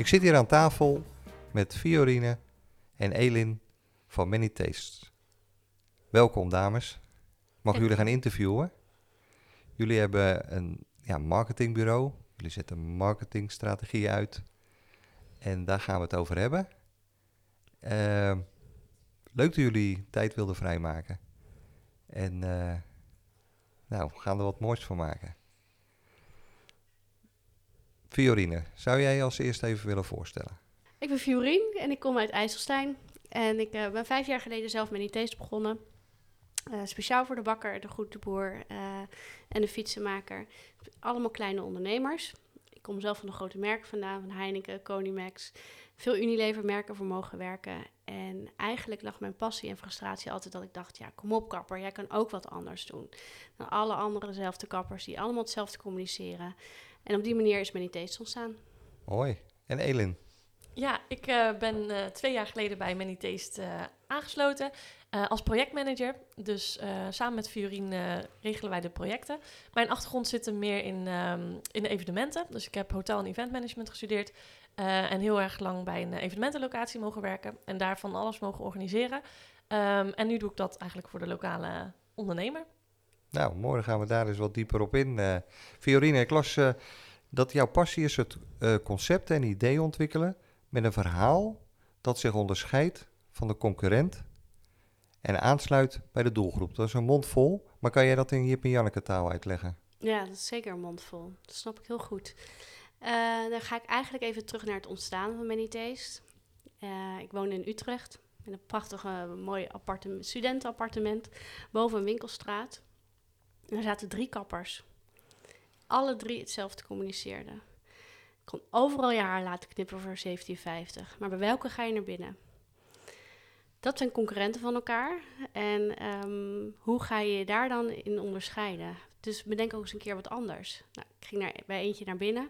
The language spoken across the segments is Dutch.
Ik zit hier aan tafel met Fiorine en Elin van Many Tastes. Welkom dames. Mag ik jullie gaan interviewen? Jullie hebben een ja, marketingbureau. Jullie zetten marketingstrategie uit. En daar gaan we het over hebben. Uh, leuk dat jullie tijd wilden vrijmaken. En uh, nou, we gaan er wat moois van maken. Fiorine, zou jij je als eerste even willen voorstellen? Ik ben Fiorine en ik kom uit IJsselstein. En ik uh, ben vijf jaar geleden zelf met IT's begonnen. Uh, speciaal voor de bakker, de goede boer uh, en de fietsenmaker. Allemaal kleine ondernemers. Ik kom zelf van de grote merken vandaan, van Heineken, Conimax. Veel Unilever-merken voor mogen werken. En eigenlijk lag mijn passie en frustratie altijd dat ik dacht... ja, kom op kapper, jij kan ook wat anders doen. Dan alle andere dezelfde kappers die allemaal hetzelfde communiceren. En op die manier is Many Tastes ontstaan. Mooi. En Elin? Ja, ik uh, ben uh, twee jaar geleden bij Many Taste uh, aangesloten als projectmanager. Dus samen met Fiorine regelen wij de projecten. Mijn achtergrond zit er meer in, um, in de evenementen. Dus ik heb hotel- en eventmanagement gestudeerd. en heel erg lang bij een evenementenlocatie mogen werken. En daarvan alles mogen organiseren. Um, en nu doe ik dat eigenlijk voor de lokale ondernemer. Nou, morgen gaan we daar eens wat dieper op in. Uh, Fiorine, ik las uh, dat jouw passie is het uh, concept en idee ontwikkelen met een verhaal dat zich onderscheidt van de concurrent en aansluit bij de doelgroep. Dat is een mond vol, maar kan jij dat in Jip en Janneke taal uitleggen? Ja, dat is zeker een mond vol. Dat snap ik heel goed. dan ga ik eigenlijk even terug naar het ontstaan van Many ik woon in Utrecht, in een prachtige, mooi appartement, studentenappartement boven een winkelstraat. Er zaten drie kappers. Alle drie hetzelfde communiceerden. Ik kon overal je haar laten knippen voor 17,50. Maar bij welke ga je naar binnen? Dat zijn concurrenten van elkaar. En um, hoe ga je je daar dan in onderscheiden? Dus bedenk ook eens een keer wat anders. Nou, ik ging naar, bij eentje naar binnen.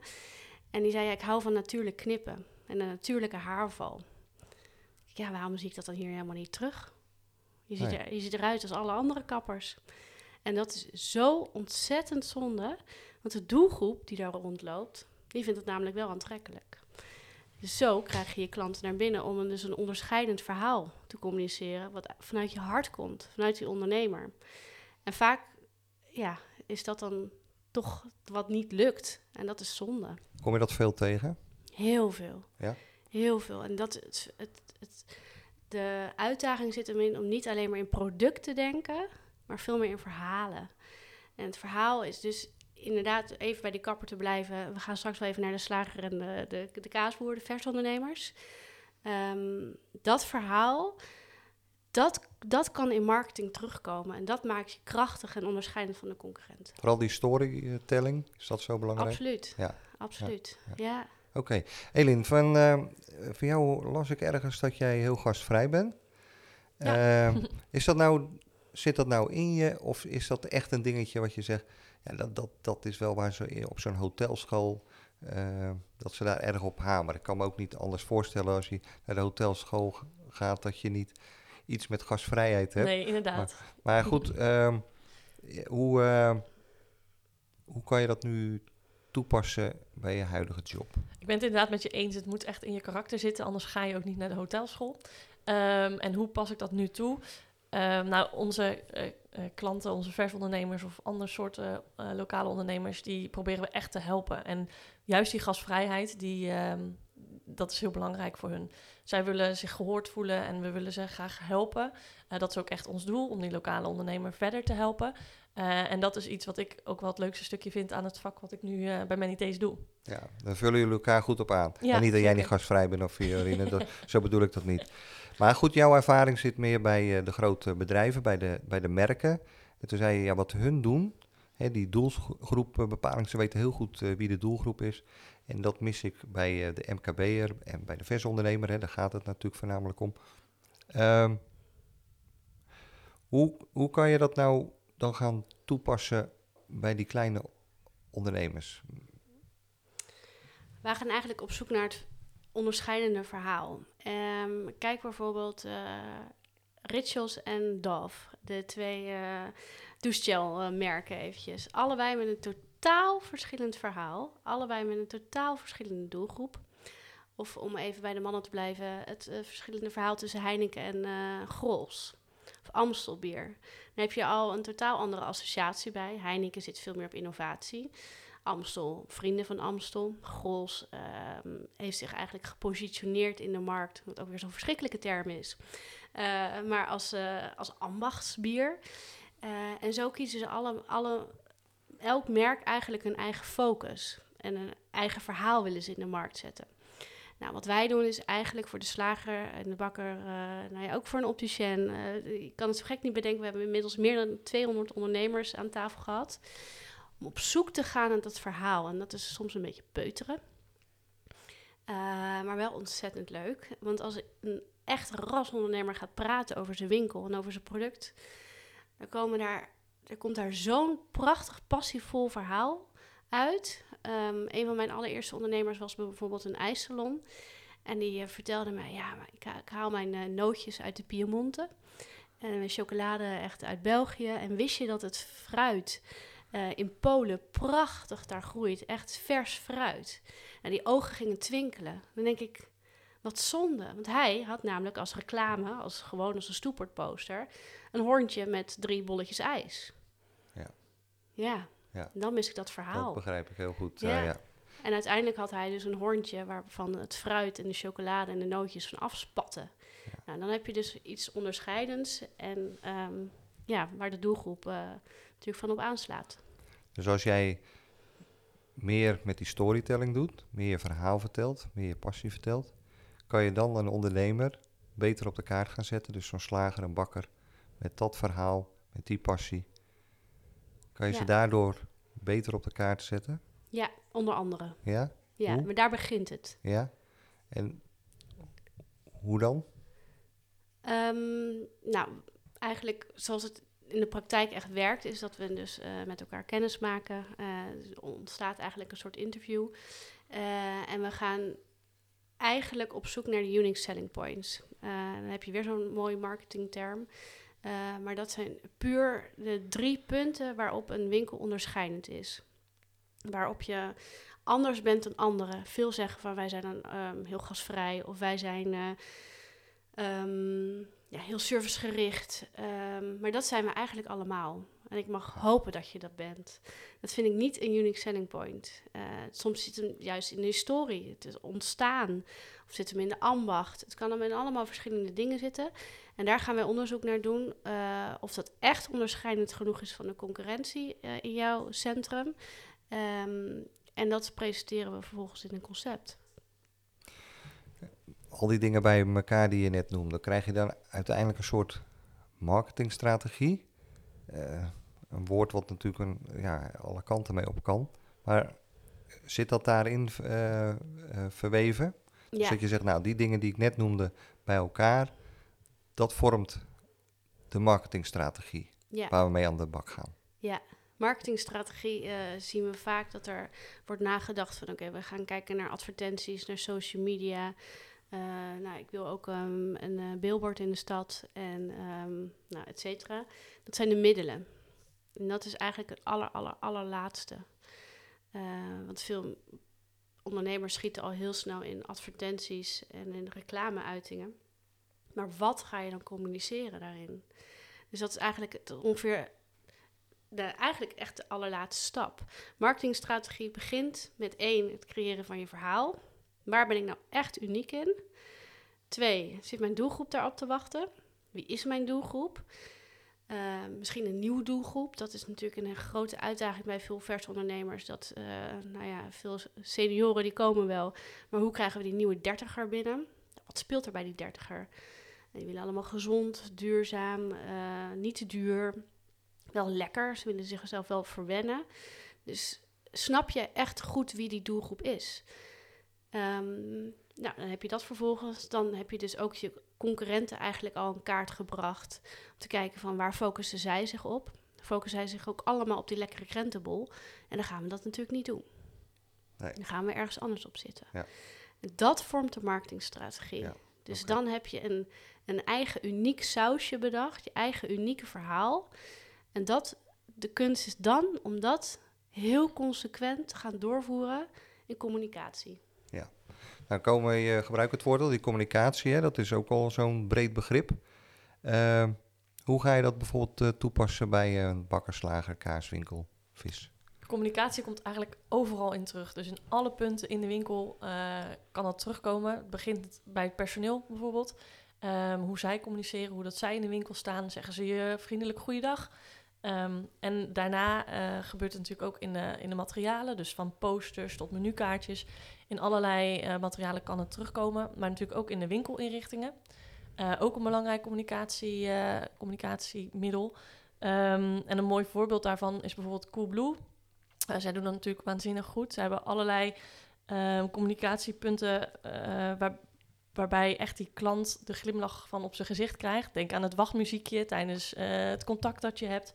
En die zei, ja, ik hou van natuurlijk knippen. En een natuurlijke haarval. Ja, waarom zie ik dat dan hier helemaal niet terug? Je ziet, er, je ziet eruit als alle andere kappers. En dat is zo ontzettend zonde, want de doelgroep die daar rondloopt, die vindt het namelijk wel aantrekkelijk. Dus zo krijg je je klanten naar binnen om een, dus een onderscheidend verhaal te communiceren, wat vanuit je hart komt, vanuit die ondernemer. En vaak ja, is dat dan toch wat niet lukt. En dat is zonde. Kom je dat veel tegen? Heel veel. Ja? Heel veel. En dat, het, het, het, de uitdaging zit erin om niet alleen maar in product te denken, maar veel meer in verhalen. En het verhaal is dus inderdaad even bij die kapper te blijven. We gaan straks wel even naar de slager en de, de, de kaasboer, de versondernemers. Um, dat verhaal, dat, dat kan in marketing terugkomen. En dat maakt je krachtig en onderscheidend van de concurrent. Vooral die storytelling, is dat zo belangrijk? Absoluut, ja. absoluut, ja. ja. Oké. Okay. Elin, van, uh, van jou las ik ergens dat jij heel gastvrij bent. Ja. Uh, is dat nou zit dat nou in je? Of is dat echt een dingetje wat je zegt, ja, dat, dat, dat is wel waar ze op zo'n hotelschool, uh, dat ze daar erg op hameren. Ik kan me ook niet anders voorstellen als je naar de hotelschool gaat, dat je niet iets met gasvrijheid hebt. Nee, inderdaad. Maar, maar goed, uh, hoe, uh, hoe kan je dat nu toepassen bij je huidige job? Ik ben het inderdaad met je eens. Het moet echt in je karakter zitten, anders ga je ook niet naar de hotelschool. Um, en hoe pas ik dat nu toe? Uh, nou, onze uh, uh, klanten, onze versondernemers of andere soorten lokale ondernemers, die proberen we echt te helpen. En juist die gasvrijheid, die, um, dat is heel belangrijk voor hun. Zij willen zich gehoord voelen en we willen ze graag helpen. dat is ook echt ons doel, om die lokale ondernemer verder te helpen. En dat is iets wat ik ook wel het leukste stukje vind aan het vak wat ik nu bij Many doe. Ja, daar vullen jullie elkaar goed op aan. Ja, en niet dat jij niet gasvrij bent of Fiorine, dat, zo bedoel ik dat niet. Maar goed, jouw ervaring zit meer bij uh, de grote bedrijven, bij de, bij de merken. En toen zei je, ja, wat hun doen, hè, die doelgroepbepaling. Ze weten heel goed eh, wie de doelgroep is. En dat mis ik bij eh, de MKB'er en bij de versondernemer. Hè, daar gaat het natuurlijk voornamelijk om. Ehm, hoe, hoe kan je dat nou dan gaan toepassen bij die kleine ondernemers? Wij gaan eigenlijk op zoek naar het onderscheidende verhaal. Ehm, kijk bijvoorbeeld uh, Rituals en Dove, de twee uh, douchegel-merken eventjes. Allebei met een totaal verschillend verhaal. Allebei met een totaal verschillende doelgroep. Of om even bij de mannen te blijven, het uh, verschillende verhaal tussen Heineken en uh, Grols. Amstelbier. Dan heb je al een totaal andere associatie bij. Heineken zit veel meer op innovatie. Amstel, vrienden van Amstel. Grols uh, heeft zich eigenlijk gepositioneerd in de markt, wat ook weer zo'n verschrikkelijke term is. Uh, maar als, uh, als ambachtsbier. en zo kiezen ze alle, alle, elk merk eigenlijk een eigen focus. En een eigen verhaal willen ze in de markt zetten. Nou, wat wij doen is eigenlijk voor de slager en de bakker, nou ja, ook voor een opticien. ik kan het zo gek niet bedenken, we hebben inmiddels meer dan 200 ondernemers aan tafel gehad om op zoek te gaan naar dat verhaal. En dat is soms een beetje peuteren. Uh, maar wel ontzettend leuk. Want als een echt rasondernemer gaat praten over zijn winkel en over zijn product, dan komen daar, er komt daar zo'n prachtig passievol verhaal uit. Um, een van mijn allereerste ondernemers was bijvoorbeeld een ijssalon. En die uh, vertelde mij, ja, ik, ik haal mijn uh, nootjes uit de Piemonte. En mijn chocolade echt uit België. En wist je dat het fruit uh, in Polen prachtig daar groeit. Echt vers fruit. En die ogen gingen twinkelen. Dan denk ik, wat zonde. Want hij had namelijk als reclame, als gewoon als een stoepertposter, een hoorntje met drie bolletjes ijs. Ja. Ja. Ja. Dan mis ik dat verhaal. Dat begrijp ik heel goed. Ja. Uh, ja. En uiteindelijk had hij dus een hoorntje waarvan het fruit en de chocolade en de nootjes van afspatten. Ja. Nou, dan heb je dus iets onderscheidends en um, ja, waar de doelgroep uh, natuurlijk van op aanslaat. Dus als jij meer met die storytelling doet, meer je verhaal vertelt, meer je passie vertelt, kan je dan een ondernemer beter op de kaart gaan zetten. Dus zo'n slager, een bakker, met dat verhaal, met die passie. Kan je Ja. ze daardoor beter op de kaart zetten? Ja, onder andere. Ja? Ja, Hoe? maar daar begint het. Ja? En hoe dan? Ehm, nou, eigenlijk zoals het in de praktijk echt werkt, is dat we dus eh, met elkaar kennis maken. Eh, er ontstaat eigenlijk een soort interview. Eh, en we gaan eigenlijk op zoek naar de unique selling points. Dan heb je weer zo'n mooie marketingterm. Eh, maar dat zijn puur de drie punten waarop een winkel onderscheidend is. Waarop je anders bent dan anderen. Veel zeggen van wij zijn dan ehm, heel gasvrij of wij zijn eh, ehm, ja, heel servicegericht. Ehm, maar dat zijn we eigenlijk allemaal. En ik mag hopen dat je dat bent. Dat vind ik niet een unique selling point. Eh, soms zit hem juist in de historie, het is ontstaan. Of zit hem in de ambacht. Het kan hem in allemaal verschillende dingen zitten. En daar gaan wij onderzoek naar doen. eh, of dat echt onderscheidend genoeg is van de concurrentie eh, in jouw centrum. Ehm, en dat presenteren we vervolgens in een concept. Al die dingen bij elkaar die je net noemde, krijg je dan uiteindelijk een soort marketingstrategie? Eh, een woord wat natuurlijk een, ja, alle kanten mee op kan. Maar zit dat daarin verweven? Dus Ja, dat je zegt, nou, die dingen die ik net noemde bij elkaar, dat vormt de marketingstrategie ja. waar we mee aan de bak gaan. marketingstrategie eh, zien we vaak dat er wordt nagedacht van oké, we gaan kijken naar advertenties, naar social media. Eh, nou, ik wil ook ehm, een eh, billboard in de stad en ehm, nou, et cetera. Dat zijn de middelen. En dat is eigenlijk het aller, aller, allerlaatste. Want veel ondernemers schieten al heel snel in advertenties en in reclameuitingen. Maar wat ga je dan communiceren daarin? Dus dat is eigenlijk ongeveer de, eigenlijk echt de allerlaatste stap. Marketingstrategie begint met één, het creëren van je verhaal. Waar ben ik nou echt uniek in? Twee, zit mijn doelgroep daarop te wachten? Wie is mijn doelgroep? Eh, misschien een nieuwe doelgroep. Dat is natuurlijk een grote uitdaging bij veel versondernemers. Dat, eh, nou ja, veel senioren die komen wel. Maar hoe krijgen we die nieuwe dertiger binnen? Wat speelt er bij die dertiger? Die willen allemaal gezond, duurzaam, eh, niet te duur. wel lekker. Ze willen zichzelf wel verwennen. Dus snap je echt goed wie die doelgroep is. Ehm, nou, dan heb je dat vervolgens. Dan heb je dus ook je concurrenten eigenlijk al in kaart gebracht. Om te kijken van waar focussen zij zich op. Focussen zij zich ook allemaal op die lekkere krentenbol. En dan gaan we dat natuurlijk niet doen. Nee. Dan gaan we ergens anders op zitten. Ja. Dat vormt de marketingstrategie. Ja, Dus dan heb je een, een eigen uniek sausje bedacht. Je eigen unieke verhaal. En dat, de kunst is dan om dat heel consequent te gaan doorvoeren in communicatie. Nou, komen we, je gebruikt het woord al, die communicatie, hè, dat is ook al zo'n breed begrip. Ehm, hoe ga je dat bijvoorbeeld eh, toepassen bij een bakkerslager, kaaswinkel, vis? Communicatie komt eigenlijk overal in terug. Dus in alle punten in de winkel eh, kan dat terugkomen. Het begint bij het personeel bijvoorbeeld. Ehm, hoe zij communiceren, hoe dat zij in de winkel staan. Zeggen ze je vriendelijk goeiedag. Ehm, en daarna eh, gebeurt het natuurlijk ook in de, in de materialen. Dus van posters tot menukaartjes. In allerlei eh, materialen kan het terugkomen. Maar natuurlijk ook in de winkelinrichtingen. Eh, ook een belangrijk communicatie, communicatiemiddel. Ehm, en een mooi voorbeeld daarvan is bijvoorbeeld Coolblue. Zij doen dat natuurlijk waanzinnig goed. Ze hebben allerlei communicatiepunten waar, waarbij echt die klant de glimlach van op zijn gezicht krijgt. Denk aan het wachtmuziekje tijdens eh, het contact dat je hebt.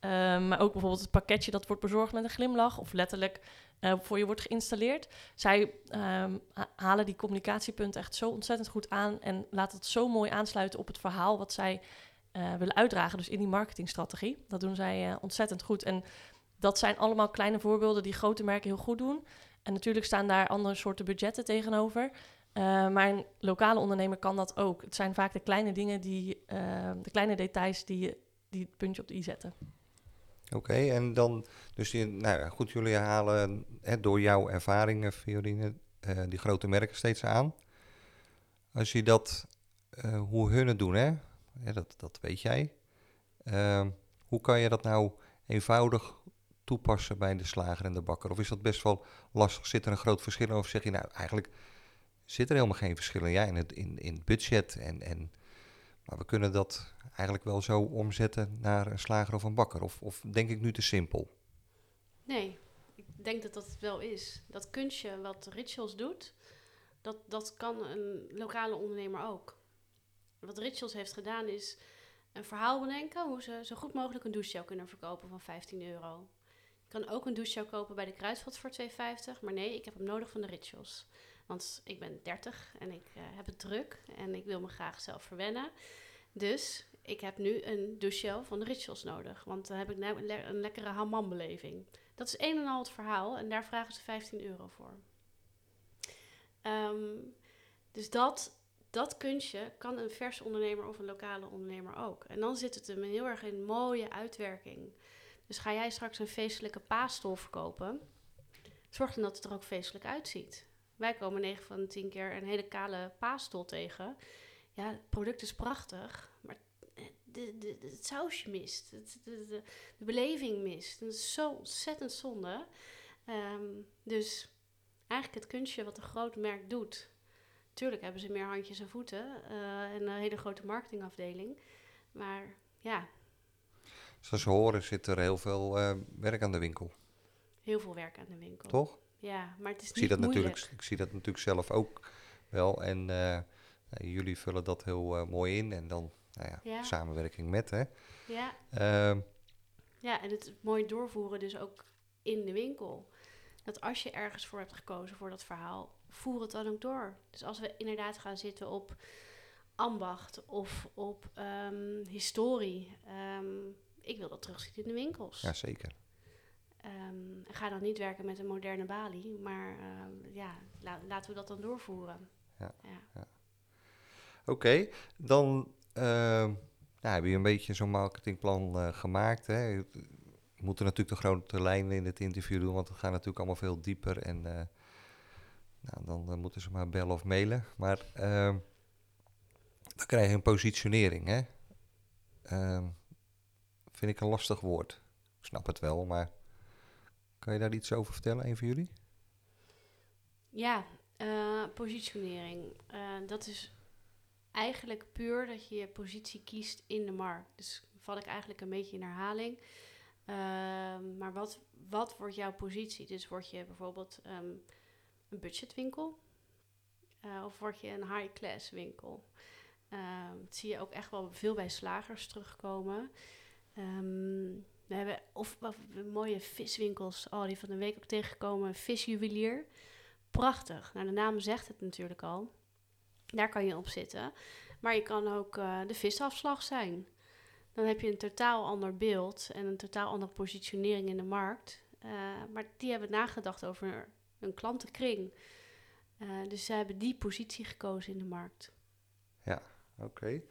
Ehm, maar ook bijvoorbeeld het pakketje dat wordt bezorgd met een glimlach. Of letterlijk eh, voor je wordt geïnstalleerd. Zij ehm, ha- halen die communicatiepunten echt zo ontzettend goed aan. En laten het zo mooi aansluiten op het verhaal wat zij eh, willen uitdragen. Dus in die marketingstrategie. Dat doen zij ontzettend goed. En dat zijn allemaal kleine voorbeelden die grote merken heel goed doen. En natuurlijk staan daar andere soorten budgetten tegenover. Eh, maar een lokale ondernemer kan dat ook. Het zijn vaak de kleine dingen, die, eh, de kleine details die, die het puntje op de i zetten. Oké, en dan, dus nou ja, goed, jullie halen hè, door jouw ervaringen, Fiorine, eh, die grote merken steeds aan. Als je dat, hoe hun het doen, hè, ja, dat, dat weet jij. Ehm, hoe kan je dat nou eenvoudig toepassen bij de slager en de bakker? Of is dat best wel lastig? Zit er een groot verschil? Of zeg je nou, eigenlijk zit er helemaal geen verschil in? Ja, in het, in, in budget en, en... Maar we kunnen dat eigenlijk wel zo omzetten naar een slager of een bakker. Of, of denk ik nu te simpel? Nee, ik denk dat dat wel is. Dat kunstje wat Rituals doet, dat, dat kan een lokale ondernemer ook. Wat Rituals heeft gedaan is een verhaal bedenken hoe ze zo goed mogelijk een douchegel kunnen verkopen van 15 euro. Je kan ook een douchegel kopen bij de Kruidvat voor 2,50, maar nee, ik heb hem nodig van de Rituals. Want ik ben 30 en ik eh, heb het druk en ik wil me graag zelf verwennen. Dus ik heb nu een douchegel van de Rituals nodig, want dan heb ik nou een, le- een lekkere hammambeleving. Dat is een en al het verhaal en daar vragen ze 15 euro voor. Ehm, dus dat, dat kunstje kan een verse ondernemer of een lokale ondernemer ook. En dan zit het hem heel erg in mooie uitwerking. Dus ga jij straks een feestelijke paastol verkopen, zorg dan dat het er ook feestelijk uitziet. Wij komen 9 van de 10 keer een hele kale paastol tegen. Ja, het product is prachtig, maar de, de, de- het sausje mist. De, beleving mist. Dat is zo ontzettend zonde. Ehm, dus eigenlijk het kunstje wat een groot merk doet. Tuurlijk hebben ze meer handjes en voeten eh, en een hele grote marketingafdeling. Maar ja, Zoals ze horen zit er heel veel eh, werk aan de winkel, heel veel werk aan de winkel. toch? Ja, maar het is Ik zie, dat moeilijk. natuurlijk, ik zie dat natuurlijk zelf ook wel. En eh, nou, jullie vullen dat heel eh, mooi in. En dan nou ja, Ja. samenwerking met, hè. Ja, Ehm, ja, en het mooi doorvoeren dus ook in de winkel. Dat als je ergens voor hebt gekozen voor dat verhaal, voer het dan ook door. Dus als we inderdaad gaan zitten op ambacht of op ehm, historie, ehm, ik wil dat terugzien in de winkels. ja, zeker. Ehm, ga dan niet werken met een moderne balie, maar ehm, ja, la- laten we dat dan doorvoeren. Ja. ja. Oké, dan ehm, nou, heb je een beetje zo'n marketingplan eh, gemaakt. Hè. We moeten natuurlijk de grote lijnen in het interview doen, want we gaan natuurlijk allemaal veel dieper. En eh, nou, dan eh, moeten ze maar bellen of mailen. Maar dan krijg je een positionering. Hè. Vind ik een lastig woord. Ik snap het wel, maar kan je daar iets over vertellen, een van jullie? Ja, eh, positionering. Eh, dat is eigenlijk puur dat je je positie kiest in de markt. Dus val ik eigenlijk een beetje in herhaling. Ehm, maar wat, wat wordt jouw positie? Dus word je bijvoorbeeld ehm, een budgetwinkel? Uh, of word je een high-class winkel? Um, dat zie je ook echt wel veel bij slagers terugkomen. We hebben of, mooie viswinkels, oh, die van de week ook tegengekomen, visjuwelier. Prachtig. Nou, de naam zegt het natuurlijk al. Daar kan je op zitten. Maar je kan ook uh, de visafslag zijn. Dan heb je een totaal ander beeld en een totaal andere positionering in de markt. Uh, maar die hebben nagedacht over een klantenkring. Uh, dus ze hebben die positie gekozen in de markt. Ja, oké.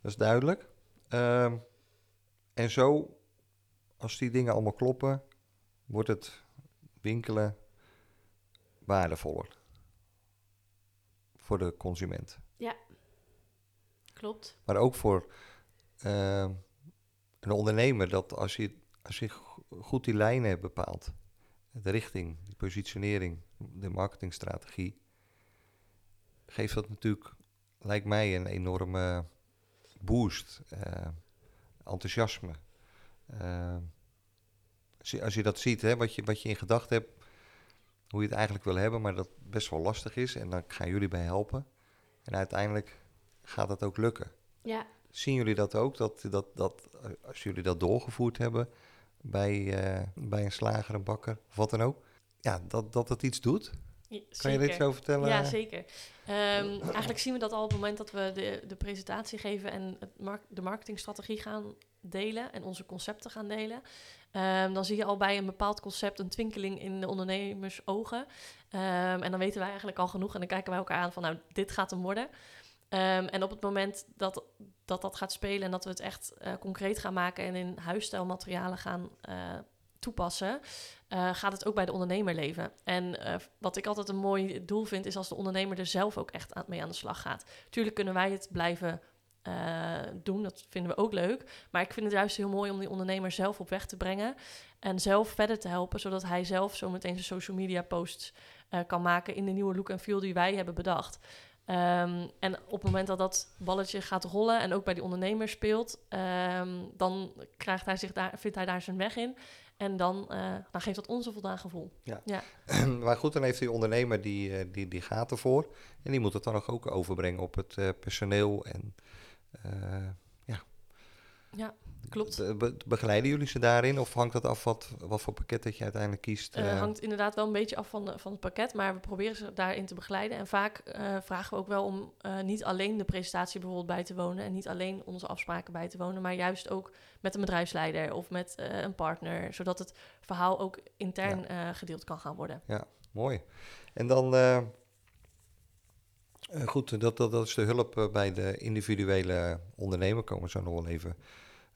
Dat is duidelijk. Um, en zo, als die dingen allemaal kloppen, wordt het winkelen waardevoller voor de consument. Ja, klopt. Maar ook voor uh, een ondernemer, dat als je, als je goed die lijnen hebt bepaald, de richting, de positionering, de marketingstrategie, geeft dat natuurlijk, lijkt mij, een enorme boost, uh, enthousiasme. Uh, als, je, dat ziet, hè, wat, je, wat je in gedachten hebt, hoe je het eigenlijk wil hebben, maar dat best wel lastig is. En dan gaan jullie bij helpen. En uiteindelijk gaat dat ook lukken. Ja. Zien jullie dat ook? Dat, dat, dat als jullie dat doorgevoerd hebben bij, uh, bij een slager, een bakker of wat dan ook. Ja, dat, dat het iets doet. Ja, kan je er iets over vertellen? Ja, zeker. Um, eigenlijk zien we dat al op het moment dat we de, de presentatie geven en het mark de marketingstrategie gaan delen en onze concepten gaan delen. Um, dan zie je al bij een bepaald concept een twinkeling in de ondernemers ogen. Um, en dan weten wij eigenlijk al genoeg en dan kijken wij elkaar aan van nou, dit gaat hem worden. Um, en op het moment dat, dat dat gaat spelen en dat we het echt uh, concreet gaan maken en in huisstijlmaterialen gaan uh, toepassen, uh, gaat het ook bij de ondernemer leven. En wat ik altijd een mooi doel vind, is als de ondernemer er zelf ook echt aan, mee aan de slag gaat. Tuurlijk kunnen wij het blijven uh, doen. Dat vinden we ook leuk. Maar ik vind het juist heel mooi om die ondernemer zelf op weg te brengen. En zelf verder te helpen, zodat hij zelf zo meteen zijn social media posts uh, kan maken in de nieuwe look en feel die wij hebben bedacht. Um, en op het moment dat dat balletje gaat rollen en ook bij die ondernemer speelt, um, dan krijgt hij zich daar, vindt hij daar zijn weg in. En dan, uh, dan geeft dat ons een voldaan gevoel. Ja. ja. maar goed, dan heeft die ondernemer die, die, die gaat ervoor. En die moet het dan ook overbrengen op het personeel en ja. Ja, klopt. Be begeleiden jullie ze daarin of hangt dat af wat, wat voor pakket dat je uiteindelijk kiest? Het uh, hangt inderdaad wel een beetje af van, van het pakket, maar we proberen ze daarin te begeleiden. En vaak uh, vragen we ook wel om niet alleen de presentatie bijvoorbeeld bij te wonen en niet alleen onze afspraken bij te wonen, maar juist ook met een bedrijfsleider of met een partner, zodat het verhaal ook intern ja. gedeeld kan gaan worden. Ja, mooi. En dan uh, goed, dat, dat, dat is de hulp uh, bij de individuele ondernemer. Komen we zo nog wel even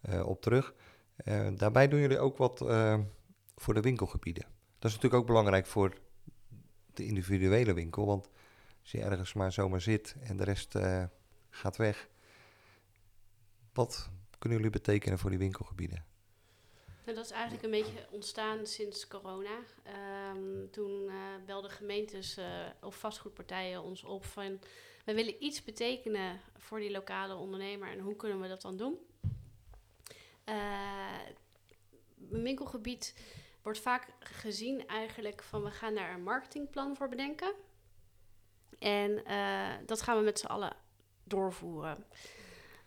uh, op terug. daarbij doen jullie ook wat voor de winkelgebieden. Dat is natuurlijk ook belangrijk voor de individuele winkel. Want als je ergens maar zomaar zit en de rest gaat weg. Wat kunnen jullie betekenen voor die winkelgebieden? Nou, dat is eigenlijk een beetje ontstaan sinds corona. Um, toen uh, belden gemeentes uh, of vastgoedpartijen ons op van... we willen iets betekenen voor die lokale ondernemer en hoe kunnen we dat dan doen? Uh, een winkelgebied wordt vaak gezien eigenlijk van... we gaan daar een marketingplan voor bedenken. En dat gaan we met z'n allen doorvoeren.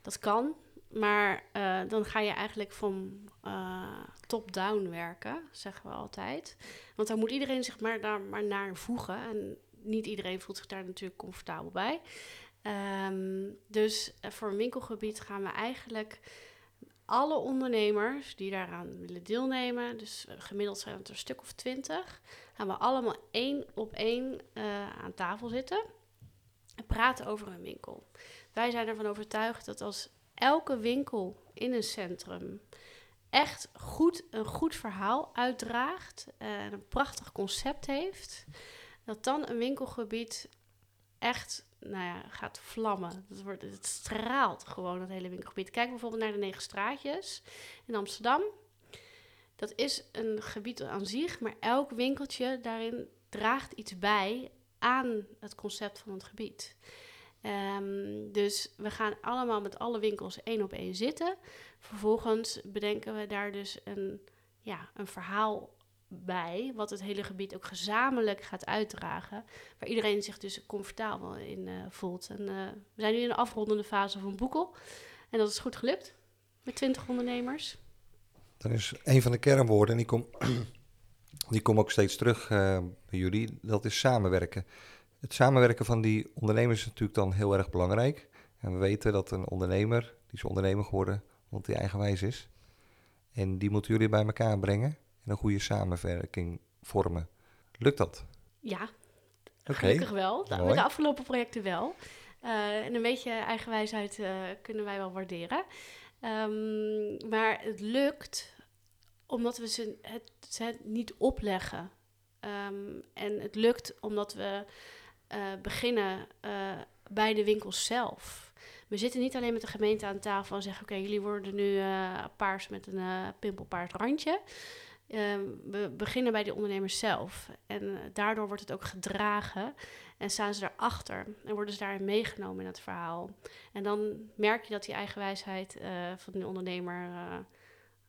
Dat kan, maar uh, dan ga je eigenlijk van uh, top-down werken, zeggen we altijd. Want dan moet iedereen zich maar daar maar naar voegen. En niet iedereen voelt zich daar natuurlijk comfortabel bij. Um, dus uh, voor een winkelgebied gaan we eigenlijk alle ondernemers die daaraan willen deelnemen, dus gemiddeld zijn het er een stuk of twintig, gaan we allemaal één op één aan tafel zitten en praten over een winkel. Wij zijn ervan overtuigd dat als elke winkel in een centrum echt goed, een goed verhaal uitdraagt en een prachtig concept heeft, dat dan een winkelgebied echt nou ja, gaat vlammen. Dat wordt, het straalt gewoon, het hele winkelgebied. Kijk bijvoorbeeld naar de Negen Straatjes in Amsterdam. Dat is een gebied aan zich, maar elk winkeltje daarin draagt iets bij aan het concept van het gebied. Ehm, dus we gaan allemaal met alle winkels één op één zitten. Vervolgens bedenken we daar dus een, ja, een verhaal bij, wat het hele gebied ook gezamenlijk gaat uitdragen. Waar iedereen zich dus comfortabel in eh, voelt. En uh, we zijn nu in de afrondende fase van Boekel. En dat is goed gelukt met 20 ondernemers. Dan is een van de kernwoorden, en die komt die kom ook steeds terug uh, bij jullie, dat is samenwerken. Het samenwerken van die ondernemers is natuurlijk dan heel erg belangrijk. En we weten dat een ondernemer, die is ondernemer geworden, omdat hij eigenwijs is. En die moeten jullie bij elkaar brengen en een goede samenwerking vormen. Lukt dat? Ja, okay. gelukkig wel. Mooi. Met de afgelopen projecten wel. Uh, en een beetje eigenwijsheid uh, kunnen wij wel waarderen. Um, maar het lukt omdat we ze het, ze niet opleggen. Um, en het lukt omdat we beginnen bij de winkels zelf. We zitten niet alleen met de gemeente aan tafel en zeggen: Oké, jullie worden nu paars met een pimpelpaars randje. Um, we beginnen bij de ondernemers zelf. En daardoor wordt het ook gedragen. En staan ze erachter en worden ze daarin meegenomen in het verhaal. En dan merk je dat die eigenwijsheid van die ondernemer,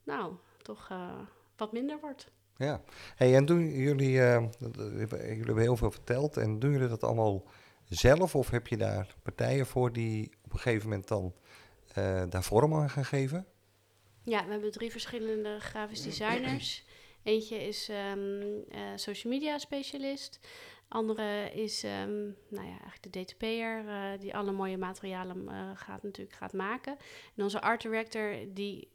nou, toch wat minder wordt. Ja, hey, en doen jullie, jullie hebben heel veel verteld, en doen jullie dat allemaal zelf? Of heb je daar partijen voor die op een gegeven moment dan daar vorm aan gaan geven? Ja, we hebben drie verschillende grafisch designers. Eentje is um, social media specialist. Andere is um, nou ja, eigenlijk de DTP'er, uh, die alle mooie materialen gaat, natuurlijk gaat maken. En onze art director die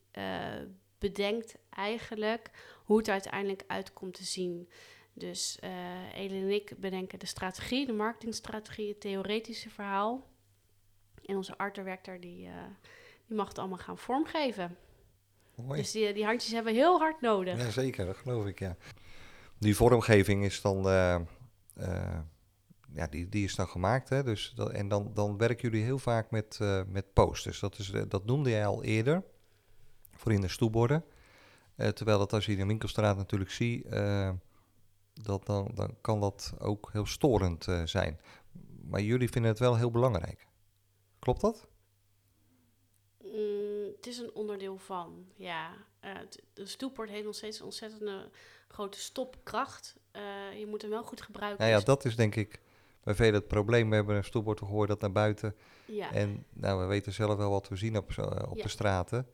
bedenkt eigenlijk hoe het uiteindelijk uitkomt te zien. Dus Elin en ik bedenken de strategie, de marketingstrategie, het theoretische verhaal. En onze art director die, die mag het allemaal gaan vormgeven. Mooi. Dus die, die handjes hebben we heel hard nodig. Ja, zeker, dat geloof ik, ja. Die vormgeving is dan uh, ja, die, die is dan gemaakt. Hè? Dus dat, en dan, dan werken jullie heel vaak met, uh, met posters. Dat, is, dat noemde jij al eerder, voor in de stoelborden. Uh, terwijl dat als je in de winkelstraat natuurlijk ziet, dat dan, dan kan dat ook heel storend zijn. Maar jullie vinden het wel heel belangrijk. Klopt dat? Mm, het is een onderdeel van, ja. de stoelbord heeft nog steeds een ontzettende grote stopkracht. Uh, je moet hem wel goed gebruiken. Nou ja, dat is denk ik bij velen het probleem. We hebben een stoelbord gehoord dat naar buiten. Ja. En nou, we weten zelf wel wat we zien op, op ja. de straten.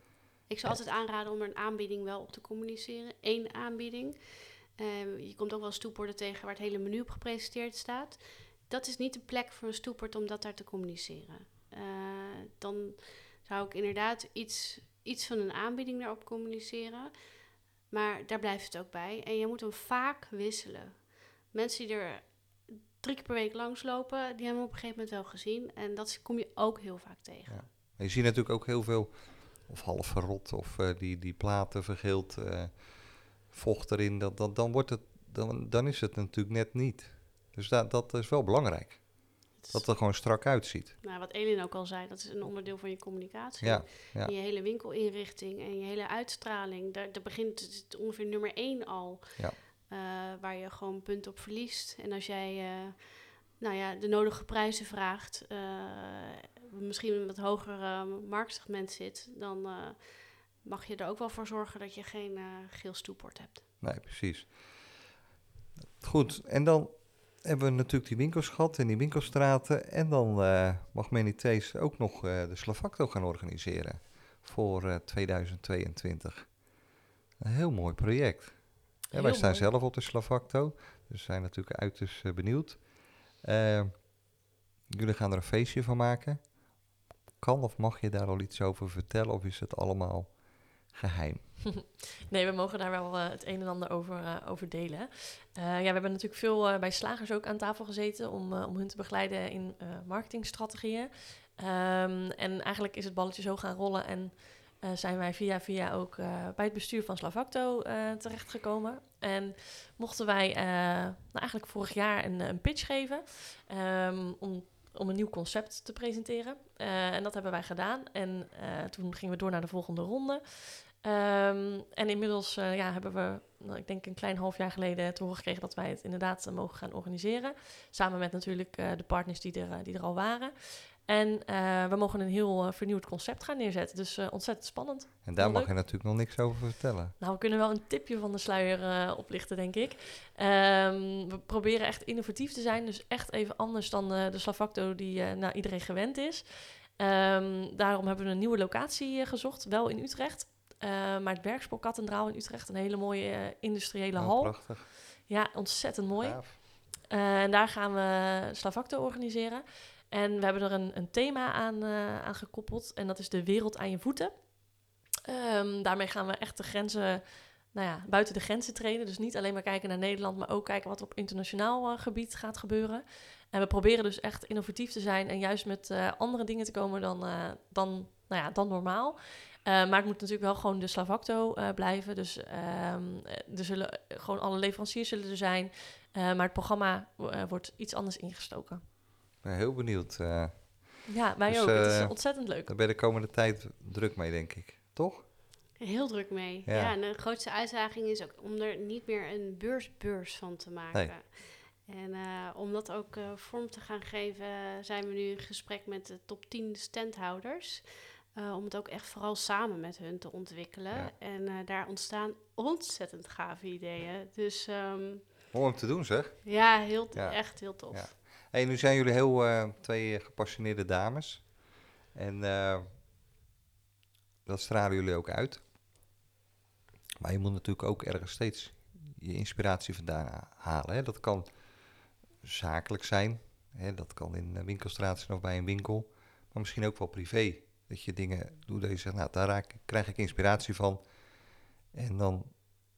Ik zou altijd aanraden om een aanbieding wel op te communiceren. Eén aanbieding. Uh, je komt ook wel stoelborden tegen waar het hele menu op gepresenteerd staat. Dat is niet de plek voor een stoelbord om dat daar te communiceren. Uh, dan zou ik inderdaad iets, iets van een aanbieding daarop communiceren. Maar daar blijft het ook bij. En je moet hem vaak wisselen. Mensen die er drie keer per week langslopen, die hebben hem op een gegeven moment wel gezien. En dat kom je ook heel vaak tegen. Ja. Je ziet natuurlijk ook heel veel, of half verrot, of uh, die, die platen vergeeld, uh, vocht erin. Dat, dat, dan, wordt het, dan, dan is het natuurlijk net niet. Dus dat, dat is wel belangrijk. Dat het er gewoon strak uitziet. Nou, wat Elin ook al zei, dat is een onderdeel van je communicatie. Ja, ja. Je hele winkelinrichting en je hele uitstraling. Daar, daar begint het ongeveer nummer één al. Ja. Uh, waar je gewoon punt op verliest. En als jij nou ja, de nodige prijzen vraagt, misschien een wat hoger marktsegment zit, dan mag je er ook wel voor zorgen dat je geen geel stoeport hebt. Nee, precies. Goed, en dan hebben we natuurlijk die winkels gehad en die winkelstraten. En dan mag Menitees ook nog de Slavacto gaan organiseren voor uh, 2022. Een heel mooi project. Heel wij staan zelf op de Slavacto, dus zijn natuurlijk uiterst benieuwd. jullie gaan er een feestje van maken. Kan of mag je daar al iets over vertellen of is het allemaal geheim? nee, we mogen daar wel uh, het een en ander over, uh, over delen. Uh, ja, we hebben natuurlijk veel bij slagers ook aan tafel gezeten om, om hun te begeleiden in marketingstrategieën. Um, en eigenlijk is het balletje zo gaan rollen en zijn wij via via ook bij het bestuur van Slavacto terechtgekomen. En mochten wij nou, eigenlijk vorig jaar een, een pitch geven um, om om een nieuw concept te presenteren. Uh, en dat hebben wij gedaan. En uh, toen gingen we door naar de volgende ronde. Um, en inmiddels uh, ja, hebben we, nou, ik denk een klein half jaar geleden, te horen gekregen dat wij het inderdaad mogen gaan organiseren. Samen met natuurlijk de partners die er, die er al waren. En eh, we mogen een heel eh, vernieuwd concept gaan neerzetten. Dus eh, ontzettend spannend. En daar mag je natuurlijk nog niks over vertellen. Nou, we kunnen wel een tipje van de sluier oplichten, denk ik. Ehm, we proberen echt innovatief te zijn. Dus echt even anders dan de Slavacto die nou, iedereen gewend is. Ehm, daarom hebben we een nieuwe locatie gezocht. Wel in Utrecht. Maar het Werkspoorkathedraal in Utrecht. Een hele mooie industriële Oh, hal. prachtig. Ja, ontzettend mooi. En daar gaan we Slavacto organiseren. En we hebben er een, een thema aan, eh, aan gekoppeld. En dat is de wereld aan je voeten. Ehm, daarmee gaan we echt de grenzen, nou ja, buiten de grenzen trainen. Dus niet alleen maar kijken naar Nederland, maar ook kijken wat op internationaal eh, gebied gaat gebeuren. En we proberen dus echt innovatief te zijn en juist met eh, andere dingen te komen dan, dan, nou ja, dan normaal. Maar het moet natuurlijk wel gewoon de Slavacto blijven. Dus ehm, eh, er zullen gewoon alle leveranciers zullen er zijn. Maar het programma wordt iets anders ingestoken. Ik ben heel benieuwd. eh, Ja, wij Dus, ook. het is eh, ontzettend leuk. daar ben je de komende tijd druk mee, denk ik. Toch? Heel druk mee. Ja. Ja. en de grootste uitdaging is ook om er niet meer een beursbeurs van te maken. En eh, om dat ook vorm te gaan geven, zijn we nu in gesprek met de top 10 standhouders. eh, om het ook echt vooral samen met hun te ontwikkelen. Ja. En eh, daar ontstaan ontzettend gave ideeën. Dus ehm, Mooi om te doen, zeg. ja, heel, Ja. echt heel tof. Ja. Nu zijn jullie heel eh, twee eh, gepassioneerde dames. En eh, dat stralen jullie ook uit. Maar je moet natuurlijk ook ergens steeds je inspiratie vandaan ha- halen. Hè? Dat kan zakelijk zijn. Hè? Dat kan in een winkelstraat zijn of bij een winkel. Maar misschien ook wel privé. Dat je dingen doet dat je zegt, nou, daar raak, krijg ik inspiratie van. En dan,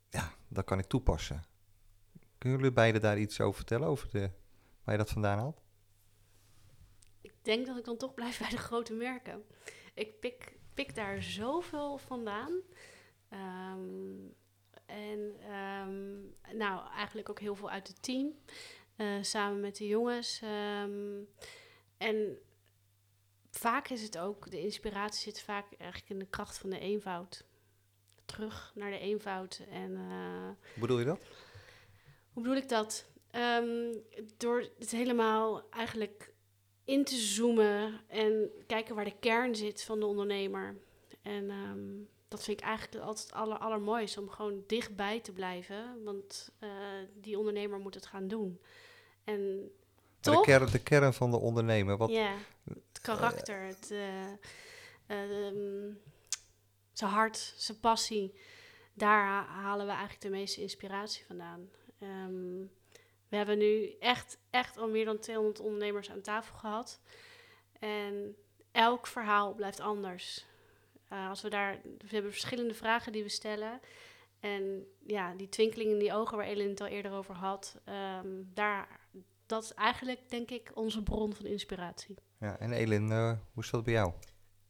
ja, dat kan ik toepassen. Kunnen jullie beiden daar iets over vertellen? Over de, waar je dat vandaan haalt? Ik denk dat ik dan toch blijf bij de grote merken. Ik pik, pik daar zoveel vandaan. Ehm, en ehm, nou, eigenlijk ook heel veel uit het team. eh, samen met de jongens. Ehm, en vaak is het ook, de inspiratie zit vaak eigenlijk in de kracht van de eenvoud. Terug naar de eenvoud. En eh, Hoe bedoel je dat? hoe bedoel ik dat? Ehm, door het helemaal eigenlijk in te zoomen en kijken waar de kern zit van de ondernemer. En ehm, dat vind ik eigenlijk altijd het aller, allermooiste, om gewoon dichtbij te blijven. Want eh, die ondernemer moet het gaan doen. En Maar De toch? kern, de kern van de ondernemer. Wat, Ja, het karakter, het, eh, ehm, zijn hart, zijn passie. Daar ha- halen we eigenlijk de meeste inspiratie vandaan. Ehm, we hebben nu echt, echt al meer dan 200 ondernemers aan tafel gehad. En elk verhaal blijft anders. Eh, als we daar, we hebben verschillende vragen die we stellen. En ja, die twinkeling in die ogen waar Elin het al eerder over had, ehm, daar, dat is eigenlijk, denk ik, onze bron van inspiratie. ja, en Elin, eh, hoe is dat bij jou?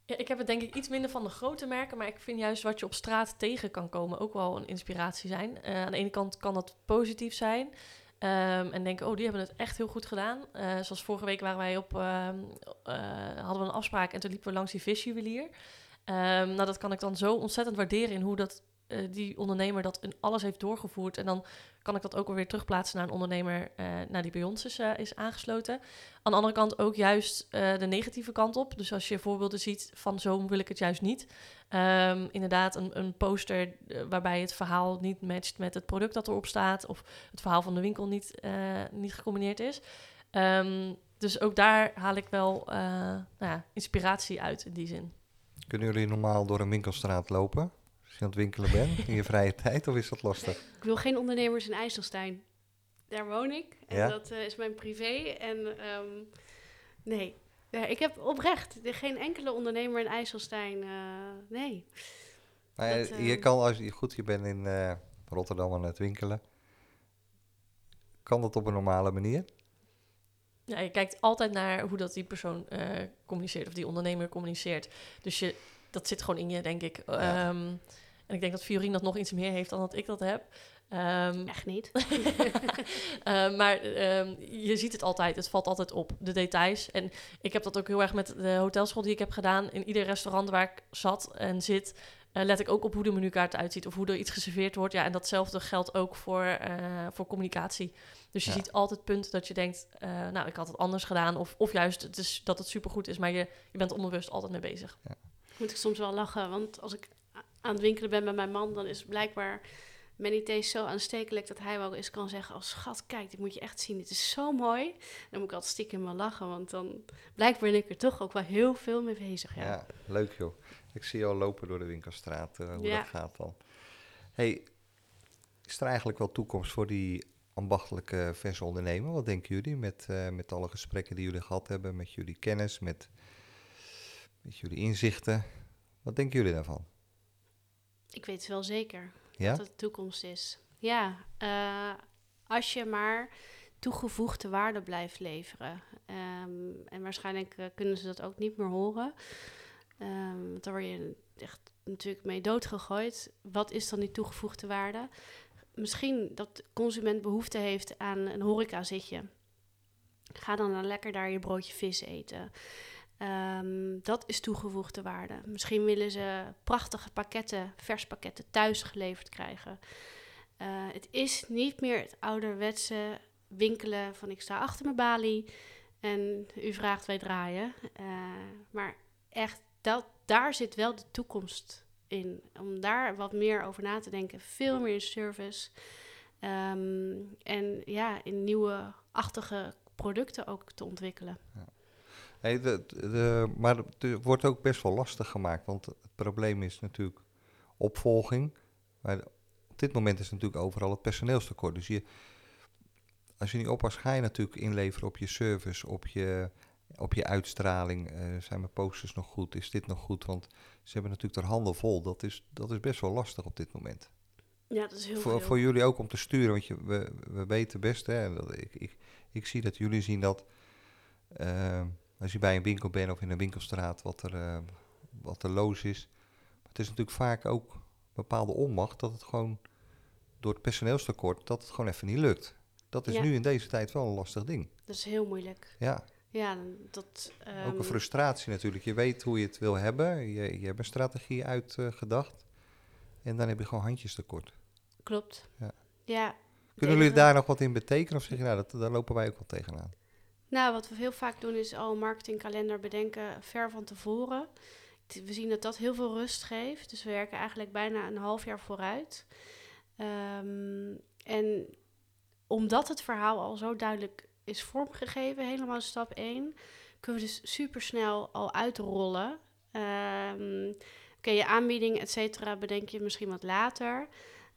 Ja, ik heb het denk ik iets minder van de grote merken, maar ik vind juist wat je op straat tegen kan komen ook wel een inspiratie zijn. Eh, aan de ene kant kan dat positief zijn. Ehm, en denken, oh, die hebben het echt heel goed gedaan. Eh, zoals vorige week waren wij op, ehm, eh, hadden we een afspraak en toen liepen we langs die visjuwelier. Ehm, nou, dat kan ik dan zo ontzettend waarderen in hoe dat, eh, die ondernemer dat in alles heeft doorgevoerd. En dan kan ik dat ook weer terugplaatsen naar een ondernemer nou, die bij ons is, is aangesloten. Aan de andere kant ook juist de negatieve kant op. Dus als je voorbeelden ziet van zo wil ik het juist niet. Ehm, inderdaad, een, een poster eh, waarbij het verhaal niet matcht met het product dat erop staat. Of het verhaal van de winkel niet, eh, niet gecombineerd is. Ehm, dus ook daar haal ik wel eh, nou ja, inspiratie uit in die zin. Kunnen jullie normaal door een winkelstraat lopen? Als je aan het winkelen bent in je vrije tijd, of is dat lastig? Ik wil geen ondernemers in IJsselstein. Daar woon ik en Ja? dat eh, is mijn privé. En ehm, nee, Ja, ik heb oprecht geen enkele ondernemer in IJsselstein. eh, nee. Maar Dat, eh, je eh, kan, als je goed, je bent in eh, Rotterdam aan het winkelen. Kan dat op een normale manier? Ja, je kijkt altijd naar hoe dat die persoon eh, communiceert of die ondernemer communiceert. Dus je, dat zit gewoon in je, denk ik. Ja. Ehm, en ik denk dat Fiorine dat nog iets meer heeft dan dat ik dat heb. Ehm, Echt niet. Eh, maar ehm, je ziet het altijd, het valt altijd op, de details. En ik heb dat ook heel erg met de hotelschool die ik heb gedaan. In ieder restaurant waar ik zat en zit, eh, let ik ook op hoe de menukaart eruit ziet of hoe er iets geserveerd wordt. Ja, en datzelfde geldt ook voor, eh, voor communicatie. Dus je Ja. ziet altijd punten dat je denkt, eh, nou, ik had het anders gedaan. Of, of juist het is, dat het supergoed is, maar je, je bent onbewust altijd mee bezig. Moet ik soms wel lachen, want als ik aan het winkelen ben met mijn man, dan is blijkbaar Manny Taste zo aanstekelijk dat hij wel eens kan zeggen: Oh schat, kijk, dit moet je echt zien, dit is zo mooi. Dan moet ik altijd stiekem wel lachen, want dan blijkbaar ben ik er toch ook wel heel veel mee bezig. Ja. Ja. leuk joh. Ik zie je al lopen door de winkelstraat, eh, hoe Ja. dat gaat dan. hey, is er eigenlijk wel toekomst voor die ambachtelijke verse ondernemer? Wat denken jullie met, eh, met alle gesprekken die jullie gehad hebben, met jullie kennis, met, met jullie inzichten? Wat denken jullie daarvan? Ik weet het wel zeker Dat de toekomst is. Ja, eh, als je maar toegevoegde waarde blijft leveren. Ehm, en waarschijnlijk eh, kunnen ze dat ook niet meer horen. Ehm, want daar word je echt natuurlijk mee doodgegooid. Wat is dan die toegevoegde waarde? Misschien dat de consument behoefte heeft aan een horecazitje. Ga dan, dan lekker daar je broodje vis eten. Ehm, dat is toegevoegde waarde. Misschien willen ze prachtige pakketten, vers pakketten thuis geleverd krijgen. Eh, het is niet meer het ouderwetse winkelen van ik sta achter mijn balie en u vraagt wij draaien. Eh, maar echt, dat, daar zit wel de toekomst in. Om daar wat meer over na te denken. Veel meer in service. Ehm, en ja, in nieuwe achtige producten ook te ontwikkelen. Hey, de, de, maar het wordt ook best wel lastig gemaakt, want het probleem is natuurlijk opvolging. Maar op dit moment is natuurlijk overal het personeelstekort. Dus je, als je niet oppast, ga je natuurlijk inleveren op je service, op je, op je uitstraling. Eh, zijn mijn posters nog goed? Is dit nog goed? Want ze hebben natuurlijk er handen vol. Dat is, dat is best wel lastig op dit moment. Ja, dat is heel Voor, veel. voor jullie ook om te sturen, want je, we, we weten best, hè, dat, ik, ik, ik zie dat jullie zien dat eh, als je bij een winkel bent of in een winkelstraat, wat er, eh, wat er loos is. Maar het is natuurlijk vaak ook bepaalde onmacht dat het gewoon door het personeelstekort, dat het gewoon even niet lukt. Dat is Ja. nu in deze tijd wel een lastig ding. Dat is heel moeilijk. Ja, Ja, dat... ook ehm, een frustratie natuurlijk. Je weet hoe je het wil hebben, je, je hebt een strategie uitgedacht en dan heb je gewoon handjes tekort. Klopt. Ja. Ja. Kunnen jullie daar nog wat in betekenen of zeg je, nou, dat, daar lopen wij ook wel tegenaan? Nou, wat we heel vaak doen is al een marketingkalender bedenken ver van tevoren. We zien dat dat heel veel rust geeft. Dus we werken eigenlijk bijna een half jaar vooruit. Ehm, en omdat het verhaal al zo duidelijk is vormgegeven, helemaal stap 1, kunnen we dus supersnel al uitrollen. Ehm Oké, je aanbieding, et cetera, bedenk je misschien wat later.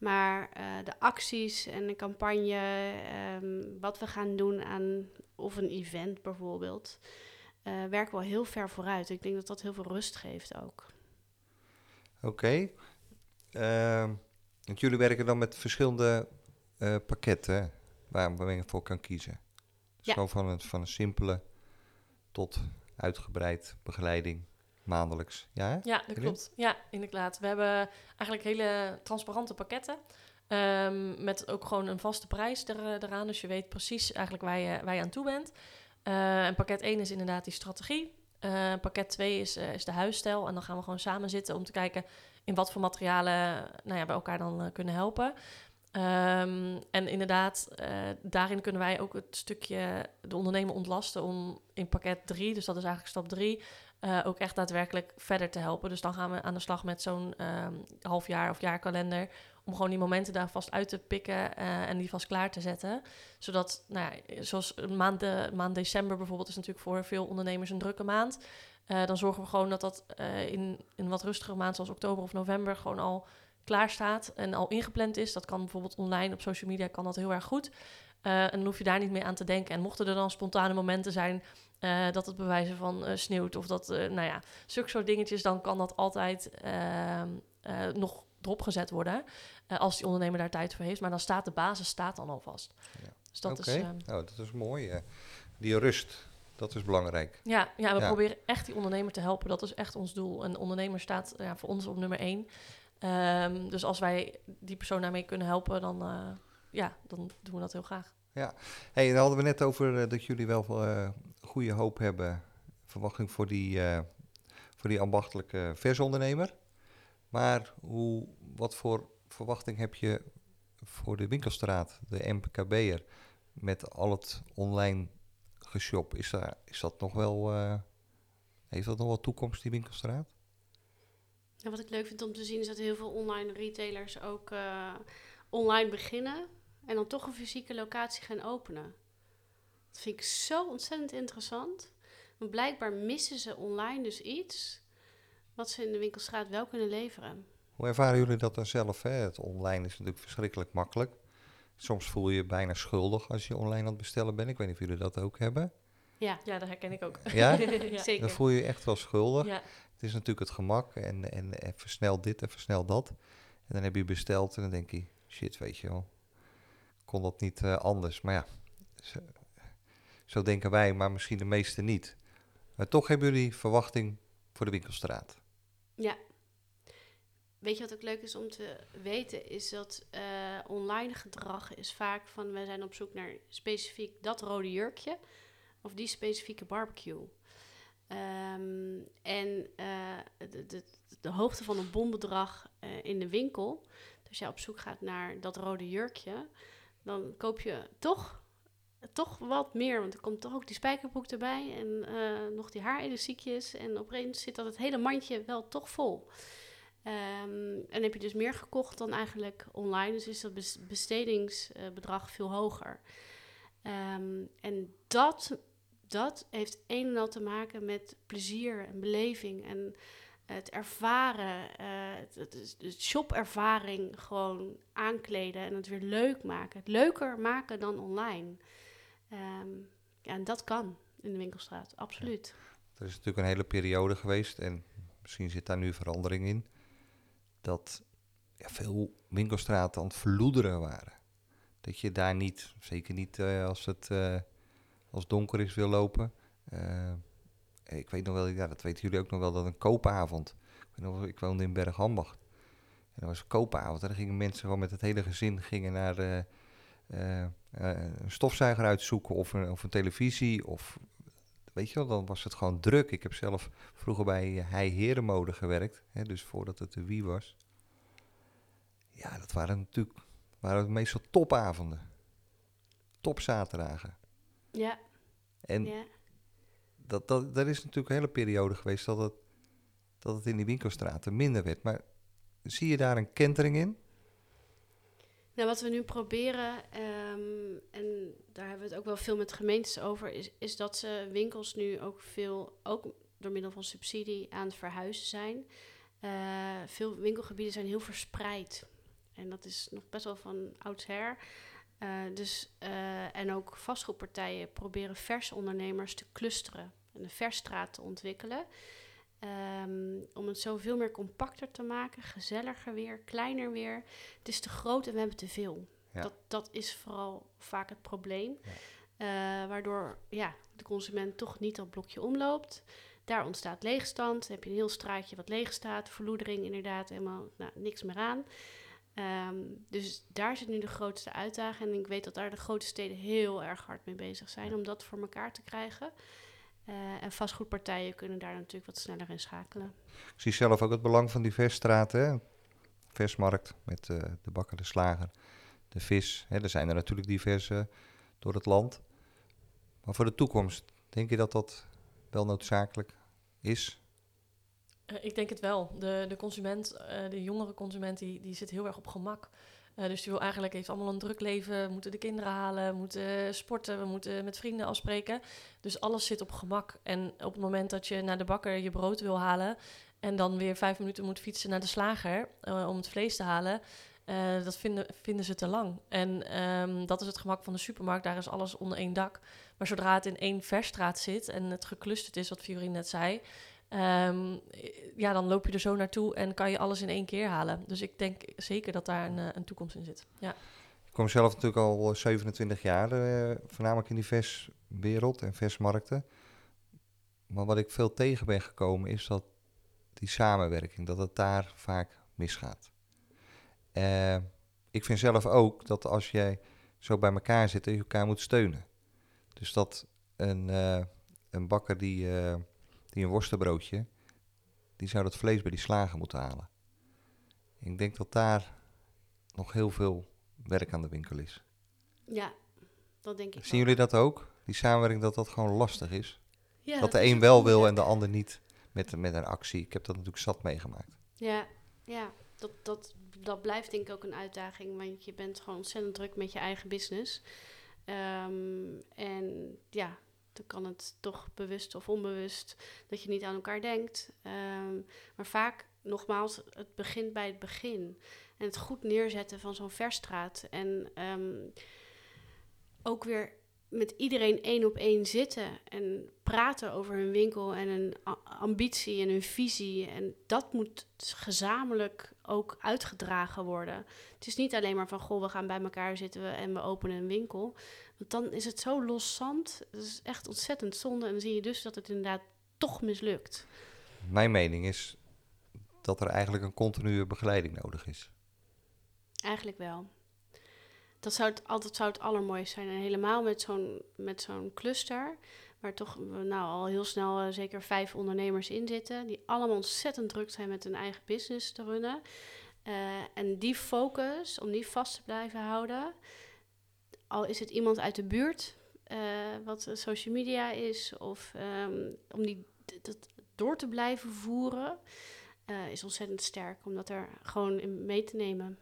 Maar eh, de acties en de campagne, ehm, wat we gaan doen aan of een event bijvoorbeeld, eh, werken we al heel ver vooruit. Ik denk dat dat heel veel rust geeft ook. Oké. Ehm, want jullie werken dan met verschillende eh, pakketten waar, je voor kan kiezen. Dus Ja. gewoon van van een simpele tot uitgebreid begeleiding maandelijks. Ja? hè? Ja, dat klopt. Ja, inderdaad. We hebben eigenlijk hele transparante pakketten. ehm, met ook gewoon een vaste prijs er, eh, eraan. Dus je weet precies eigenlijk waar je, waar je aan toe bent. Eh, en pakket 1 is inderdaad die strategie. Eh, pakket 2 is, is de huisstijl. En dan gaan we gewoon samen zitten om te kijken in wat voor materialen nou ja, we elkaar dan kunnen helpen. Ehm, en inderdaad, daarin kunnen wij ook het stukje de ondernemer ontlasten om in pakket 3, dus dat is eigenlijk stap 3, eh, ook echt daadwerkelijk verder te helpen. Dus dan gaan we aan de slag met zo'n ehm halfjaar of jaarkalender. Om gewoon die momenten daar vast uit te pikken eh, en die vast klaar te zetten. Zodat, nou ja, zoals een maand, maand december bijvoorbeeld is natuurlijk voor veel ondernemers een drukke maand. Eh, dan zorgen we gewoon dat dat eh, in, in een wat rustigere maand zoals oktober of november gewoon al klaar staat en al ingepland is. Dat kan bijvoorbeeld online op social media kan dat heel erg goed. Eh, en dan hoef je daar niet meer aan te denken. En mochten er dan spontane momenten zijn eh, dat het bewijzen van eh, sneeuwt of dat, eh, nou ja, zulke soort dingetjes, dan kan dat altijd ehm, eh, nog erop gezet worden. als die ondernemer daar tijd voor heeft. Maar dan staat de basis staat dan al vast. Ja. Dus dat is. nou, dat is mooi. die rust, dat is belangrijk. ja, ja, we Ja. proberen echt die ondernemer te helpen. Dat is echt ons doel. Een ondernemer staat ja, voor ons op nummer één. Ehm, dus als wij die persoon daarmee kunnen helpen, dan, ja, dan doen we dat heel graag. Hey, dan hadden we net over dat jullie wel eh, goede hoop hebben, verwachting voor die, eh, voor die ambachtelijke versondernemer. Maar hoe, wat voor verwachting heb je voor de winkelstraat, de MKB'er, met al het online geshop? Is, daar, is dat nog wel, eh, heeft dat nog wel toekomst, die winkelstraat? Ja, wat ik leuk vind om te zien is dat heel veel online retailers ook eh, online beginnen en dan toch een fysieke locatie gaan openen. Dat vind ik zo ontzettend interessant. Want blijkbaar missen ze online dus iets wat ze in de winkelstraat wel kunnen leveren. Hoe ervaren jullie dat dan zelf? Hè? Het online is natuurlijk verschrikkelijk makkelijk. Soms voel je je bijna schuldig als je online aan het bestellen bent. Ik weet niet of jullie dat ook hebben. Ja, Ja, dat herken ik ook. Ja? ja. zeker. Dan voel je je echt wel schuldig. Ja. Het is natuurlijk het gemak en, en, en versnel dit en versnel dat. En dan heb je besteld en dan denk je, shit, weet je wel. Kon dat niet eh, anders? Maar ja, zo, denken wij, maar misschien de meesten niet. Maar toch hebben jullie verwachting voor de winkelstraat. Ja. Weet je wat ook leuk is om te weten, is dat eh, online gedrag is vaak van we zijn op zoek naar specifiek dat rode jurkje of die specifieke barbecue. Ehm, en eh, de, de, de hoogte van een bonbedrag eh, in de winkel, dus als jij op zoek gaat naar dat rode jurkje, dan koop je toch, toch wat meer. Want er komt toch ook die spijkerbroek erbij en eh, nog die haarelastiekjes. En opeens zit dat het hele mandje wel toch vol. Ehm, en heb je dus meer gekocht dan eigenlijk online, dus is dat bes- bestedingsbedrag veel hoger. Ehm, en dat, dat heeft een en al te maken met plezier en beleving en het ervaren, eh, het, shopervaring gewoon aankleden en het weer leuk maken. Het leuker maken dan online. Ehm, ja, en dat kan in de winkelstraat, absoluut. Er is natuurlijk een hele periode geweest en misschien zit daar nu verandering in. Dat ja, veel winkelstraten aan het verloederen waren. Dat je daar niet, zeker niet eh, als het eh, als donker is, wil lopen. Eh, ik weet nog wel, dat weten jullie ook nog wel, dat een koopavond. Ik, woonde in Bergambacht. En dat was een koopavond. En dan gingen mensen gewoon met het hele gezin gingen naar een stofzuiger uitzoeken of een, of een televisie. Of, weet je wel, dan was het gewoon druk. Ik heb zelf vroeger bij Hij Herenmode gewerkt. Hè, dus voordat het de Wie was. Ja, dat waren natuurlijk waren meestal topavonden. Topzaterdagen. Ja, En ja. dat, dat, er is natuurlijk een hele periode geweest dat het, dat het in die winkelstraten minder werd. Maar zie je daar een kentering in? Nou, wat we nu proberen, ehm, en daar hebben we het ook wel veel met gemeentes over, is, is dat ze winkels nu ook veel, ook door middel van subsidie, aan het verhuizen zijn. Eh, veel winkelgebieden zijn heel verspreid. En dat is nog best wel van oudsher. Eh dus, eh, en ook vastgoedpartijen proberen verse ondernemers te clusteren en een versstraat te ontwikkelen. Ehm, om het zoveel meer compacter te maken, gezelliger weer, kleiner weer. Het is te groot en we hebben te veel. Ja. Dat, dat is vooral vaak het probleem. Ja. Eh, waardoor ja, de consument toch niet dat blokje omloopt. Daar ontstaat leegstand. Dan heb je een heel straatje wat leeg staat. Verloedering inderdaad, helemaal nou, niks meer aan. Ehm, dus daar zit nu de grootste uitdaging. En ik weet dat daar de grote steden heel erg hard mee bezig zijn om dat voor elkaar te krijgen. Eh, en vastgoedpartijen kunnen daar natuurlijk wat sneller in schakelen. Ik zie zelf ook het belang van die versstraten. Hè? Versmarkt met eh, de bakker, de slager, de vis. Hè? Er zijn er natuurlijk diverse door het land. Maar voor de toekomst, denk je dat dat wel noodzakelijk is? Eh, ik denk het wel. De, de consument, eh, de jongere consument, die, die zit heel erg op gemak. Eh, dus die wil eigenlijk, heeft allemaal een druk leven. We moeten de kinderen halen, we moeten sporten, we moeten met vrienden afspreken. Dus alles zit op gemak. En op het moment dat je naar de bakker je brood wil halen... en dan weer vijf minuten moet fietsen naar de slager eh, om het vlees te halen... eh, dat vinden, vinden ze te lang. En ehm, dat is het gemak van de supermarkt. Daar is alles onder één dak. Maar zodra het in één versstraat zit en het geclusterd is, wat Fiorine net zei... Ehm, ja, dan loop je er zo naartoe en kan je alles in één keer halen. Dus ik denk zeker dat daar een, eh, een toekomst in zit. Ja. Ik kom zelf natuurlijk al 27 jaar, eh, voornamelijk in die verswereld en versmarkten. Maar wat ik veel tegen ben gekomen is dat die samenwerking, dat het daar vaak misgaat. Eh, ik vind zelf ook dat als jij zo bij elkaar zit, je elkaar moet steunen. Dus dat een, eh, een bakker die, eh, die een worstenbroodje, die zou dat vlees bij die slager moeten halen. Ik denk dat daar nog heel veel werk aan de winkel is. Ja, dat denk ik Zien jullie dat ook? Die samenwerking dat dat gewoon lastig is? Ja, dat de een wel wil en de ander niet met, met een actie. Ik heb dat natuurlijk zat meegemaakt. Ja, ja dat, dat, dat blijft denk ik ook een uitdaging, want je bent gewoon ontzettend druk met je eigen business. Ehm, en ja, dan kan het toch bewust of onbewust dat je niet aan elkaar denkt. Ehm, maar vaak, nogmaals, het begint bij het begin. En het goed neerzetten van zo'n verstraat. En ehm, ook weer met iedereen één op één zitten en praten over hun winkel en hun ambitie en hun visie. En dat moet gezamenlijk ook uitgedragen worden. Het is niet alleen maar van, goh, we gaan bij elkaar zitten en we openen een winkel. Want dan is het zo los zand. Dat is echt ontzettend zonde. En dan zie je dus dat het inderdaad toch mislukt. Mijn mening is dat er eigenlijk een continue begeleiding nodig is. Eigenlijk wel. Dat zou het altijd zou het allermooiste zijn. En helemaal met zo'n, met zo'n cluster, waar toch eh, nou, al heel snel eh, zeker vijf ondernemers in zitten, die allemaal ontzettend druk zijn met hun eigen business te runnen. Eh, en die focus, om die vast te blijven houden, al is het iemand uit de buurt, wat social media is, of ehm, om die dat door te blijven voeren, is ontzettend sterk om dat er gewoon in mee te nemen.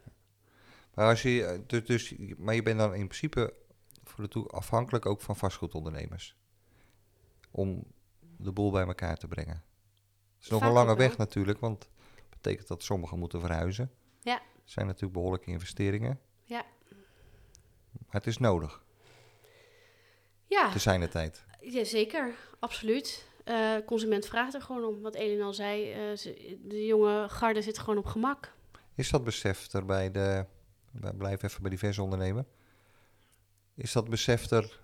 Maar, als je, dus, dus, maar je bent dan in principe voor de afhankelijk ook van vastgoedondernemers. Om de boel bij elkaar te brengen. Het is nog Vaak een lange wel. weg natuurlijk, want dat betekent dat sommigen moeten verhuizen. Ja. Het zijn natuurlijk behoorlijke investeringen. Ja. Maar het is nodig, Ja, te zijn de tijd. ja zeker. Absoluut. Eh, consument vraagt er gewoon om. Wat Elin al zei, eh, de jonge garde zit gewoon op gemak. Is dat besef er bij de, blijven even bij die versondernemer. Is dat besef er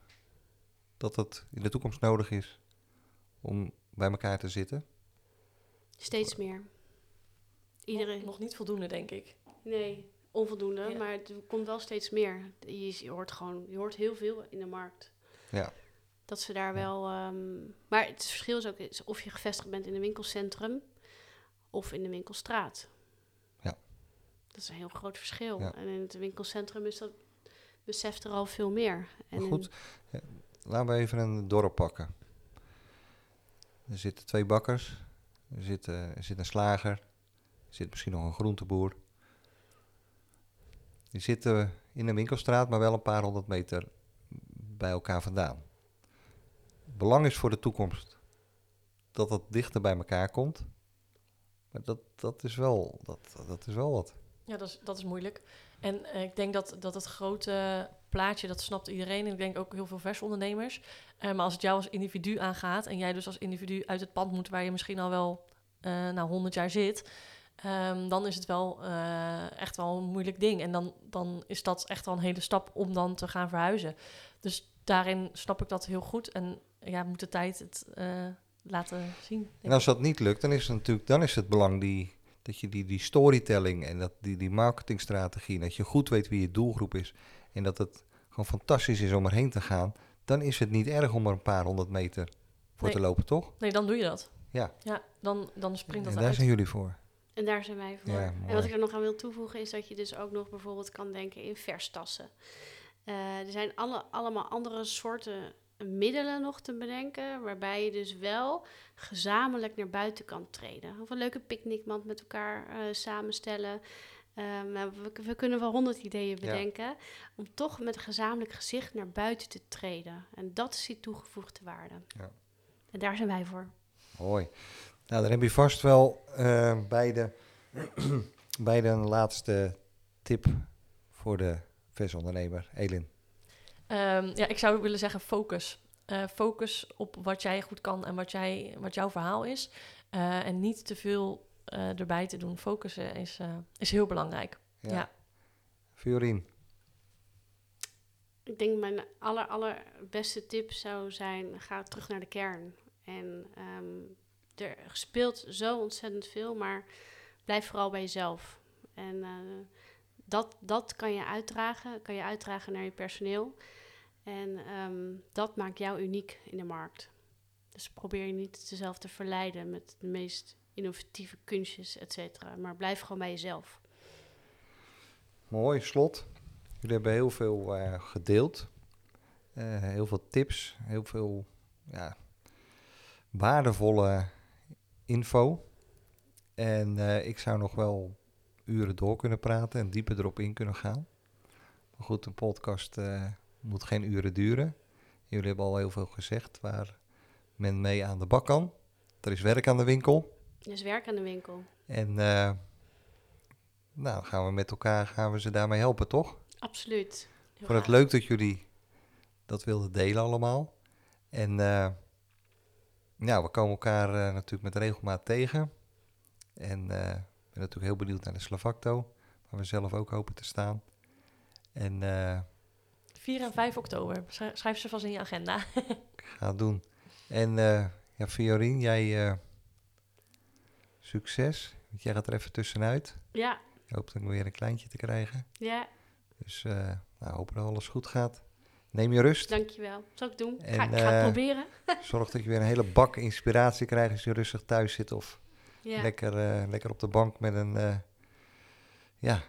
dat het in de toekomst nodig is om bij elkaar te zitten? Steeds meer. Iedereen. Nog, nog niet voldoende, denk ik. Nee, onvoldoende. Ja. Maar het komt wel steeds meer. Je, je hoort gewoon, je hoort heel veel in de markt. Ja. Dat ze daar wel. ehm, maar het verschil is ook is of je gevestigd bent in een winkelcentrum of in de winkelstraat. Ja. Dat is een heel groot verschil. Ja. En in het winkelcentrum is dat beseft er al veel meer. En Maar goed, laten we even een dorp pakken. Er zitten twee bakkers, er zit, eh, er zit een slager, er zit misschien nog een groenteboer. Die zitten in een winkelstraat, maar wel een paar honderd meter bij elkaar vandaan. Belang is voor de toekomst dat het dichter bij elkaar komt. Maar dat, dat, is, wel, dat, dat is wel wat. Ja, dat is, dat is moeilijk. En eh, ik denk dat, dat het grote plaatje, dat snapt iedereen. En ik denk ook heel veel versondernemers. Eh maar als het jou als individu aangaat... en jij dus als individu uit het pand moet... waar je misschien al wel eh nou, 100 jaar zit... ehm, dan is het wel eh, echt wel een moeilijk ding. En dan, dan is dat echt wel een hele stap om dan te gaan verhuizen. Dus daarin snap ik dat heel goed. En ja, moet de tijd het laten zien. En als dat niet lukt, dan is het natuurlijk dan is het belang die, dat je die, die storytelling en dat, die, die marketingstrategie, dat je goed weet wie je doelgroep is en dat het gewoon fantastisch is om erheen te gaan, dan is het niet erg om er een paar honderd meter voor Nee. te lopen, toch? Nee, dan doe je dat. Ja, Ja, dan, dan springt dat en daar zijn jullie voor. En daar zijn wij voor. Ja, en wat ik er nog aan wil toevoegen is dat je dus ook nog bijvoorbeeld kan denken in verstassen. Eh, er zijn alle, allemaal andere soorten middelen nog te bedenken, waarbij je dus wel gezamenlijk naar buiten kan treden. Of een leuke picknickmand met elkaar eh, samenstellen. Ehm, nou, we, we kunnen wel honderd ideeën Ja. bedenken om toch met een gezamenlijk gezicht naar buiten te treden. En dat is die toegevoegde waarde. Ja. En daar zijn wij voor. Mooi. Nou, dan heb je vast wel eh, bij, de, bij de laatste tip voor de versondernemer, Elin. Ehm, ja, ik zou willen zeggen focus. Eh, focus op wat jij goed kan en wat, jij, wat jouw verhaal is. Eh, en niet te veel eh, erbij te doen. Focussen is, eh, is heel belangrijk. Ja. Fiorien. Ik denk mijn aller, allerbeste tip zou zijn, ga terug naar de kern. En ehm, er speelt zo ontzettend veel, maar blijf vooral bij jezelf. En eh, dat, dat kan je uitdragen, kan je uitdragen naar je personeel. En ehm, dat maakt jou uniek in de markt. Dus probeer je niet jezelf te verleiden met de meest innovatieve kunstjes, et cetera. Maar blijf gewoon bij jezelf. mooi slot. Jullie hebben heel veel eh, gedeeld. Eh, heel veel tips, heel veel ja, waardevolle info. En eh, ik zou nog wel uren door kunnen praten en dieper erop in kunnen gaan. Maar goed, een podcast moet geen uren duren. Jullie hebben al heel veel gezegd waar men mee aan de bak kan. Er is werk aan de winkel. Dus werk aan de winkel. En eh, nou, gaan we met elkaar gaan we ze daarmee helpen, toch? Absoluut. Heel Ik vond het leuk dat jullie dat wilden delen allemaal. En eh, ja, we komen elkaar eh, natuurlijk met regelmaat tegen. En eh, ik ben natuurlijk heel benieuwd naar de Slavacto, waar we zelf ook hopen te staan. En eh, 4 en 5 oktober. Schri- Schrijf ze vast in je agenda. ik ga het doen. En eh ja, Fiorien, jij eh, succes. Want jij gaat er even tussenuit. Ja, Ik hoop dan weer een kleintje te krijgen. ja, Dus eh nou, hopen dat alles goed gaat. Neem je rust. dankjewel. Zal ik doen? En, ga, ik ga het eh, proberen. Zorg dat je weer een hele bak inspiratie krijgt als je rustig thuis zit. Of Ja. lekker, eh, lekker op de bank met een, eh, ja,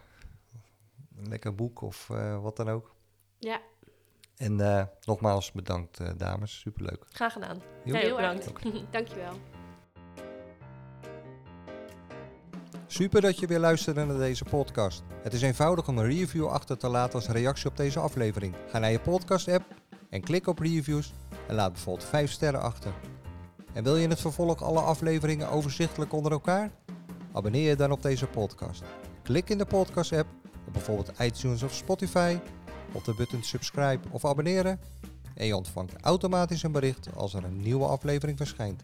een lekker boek of eh, wat dan ook. Ja. En eh, nogmaals bedankt eh, dames, superleuk. Graag gedaan. Heel erg bedankt. Dankjewel. Super dat je weer luisterde naar deze podcast. Het is eenvoudig om een review achter te laten als reactie op deze aflevering. Ga naar je podcast app en klik op reviews en laat bijvoorbeeld 5 sterren achter. En wil je in het vervolg alle afleveringen overzichtelijk onder elkaar? Abonneer je dan op deze podcast. Klik in de podcast app op bijvoorbeeld iTunes of Spotify op de button subscribe of abonneren en je ontvangt automatisch een bericht als er een nieuwe aflevering verschijnt.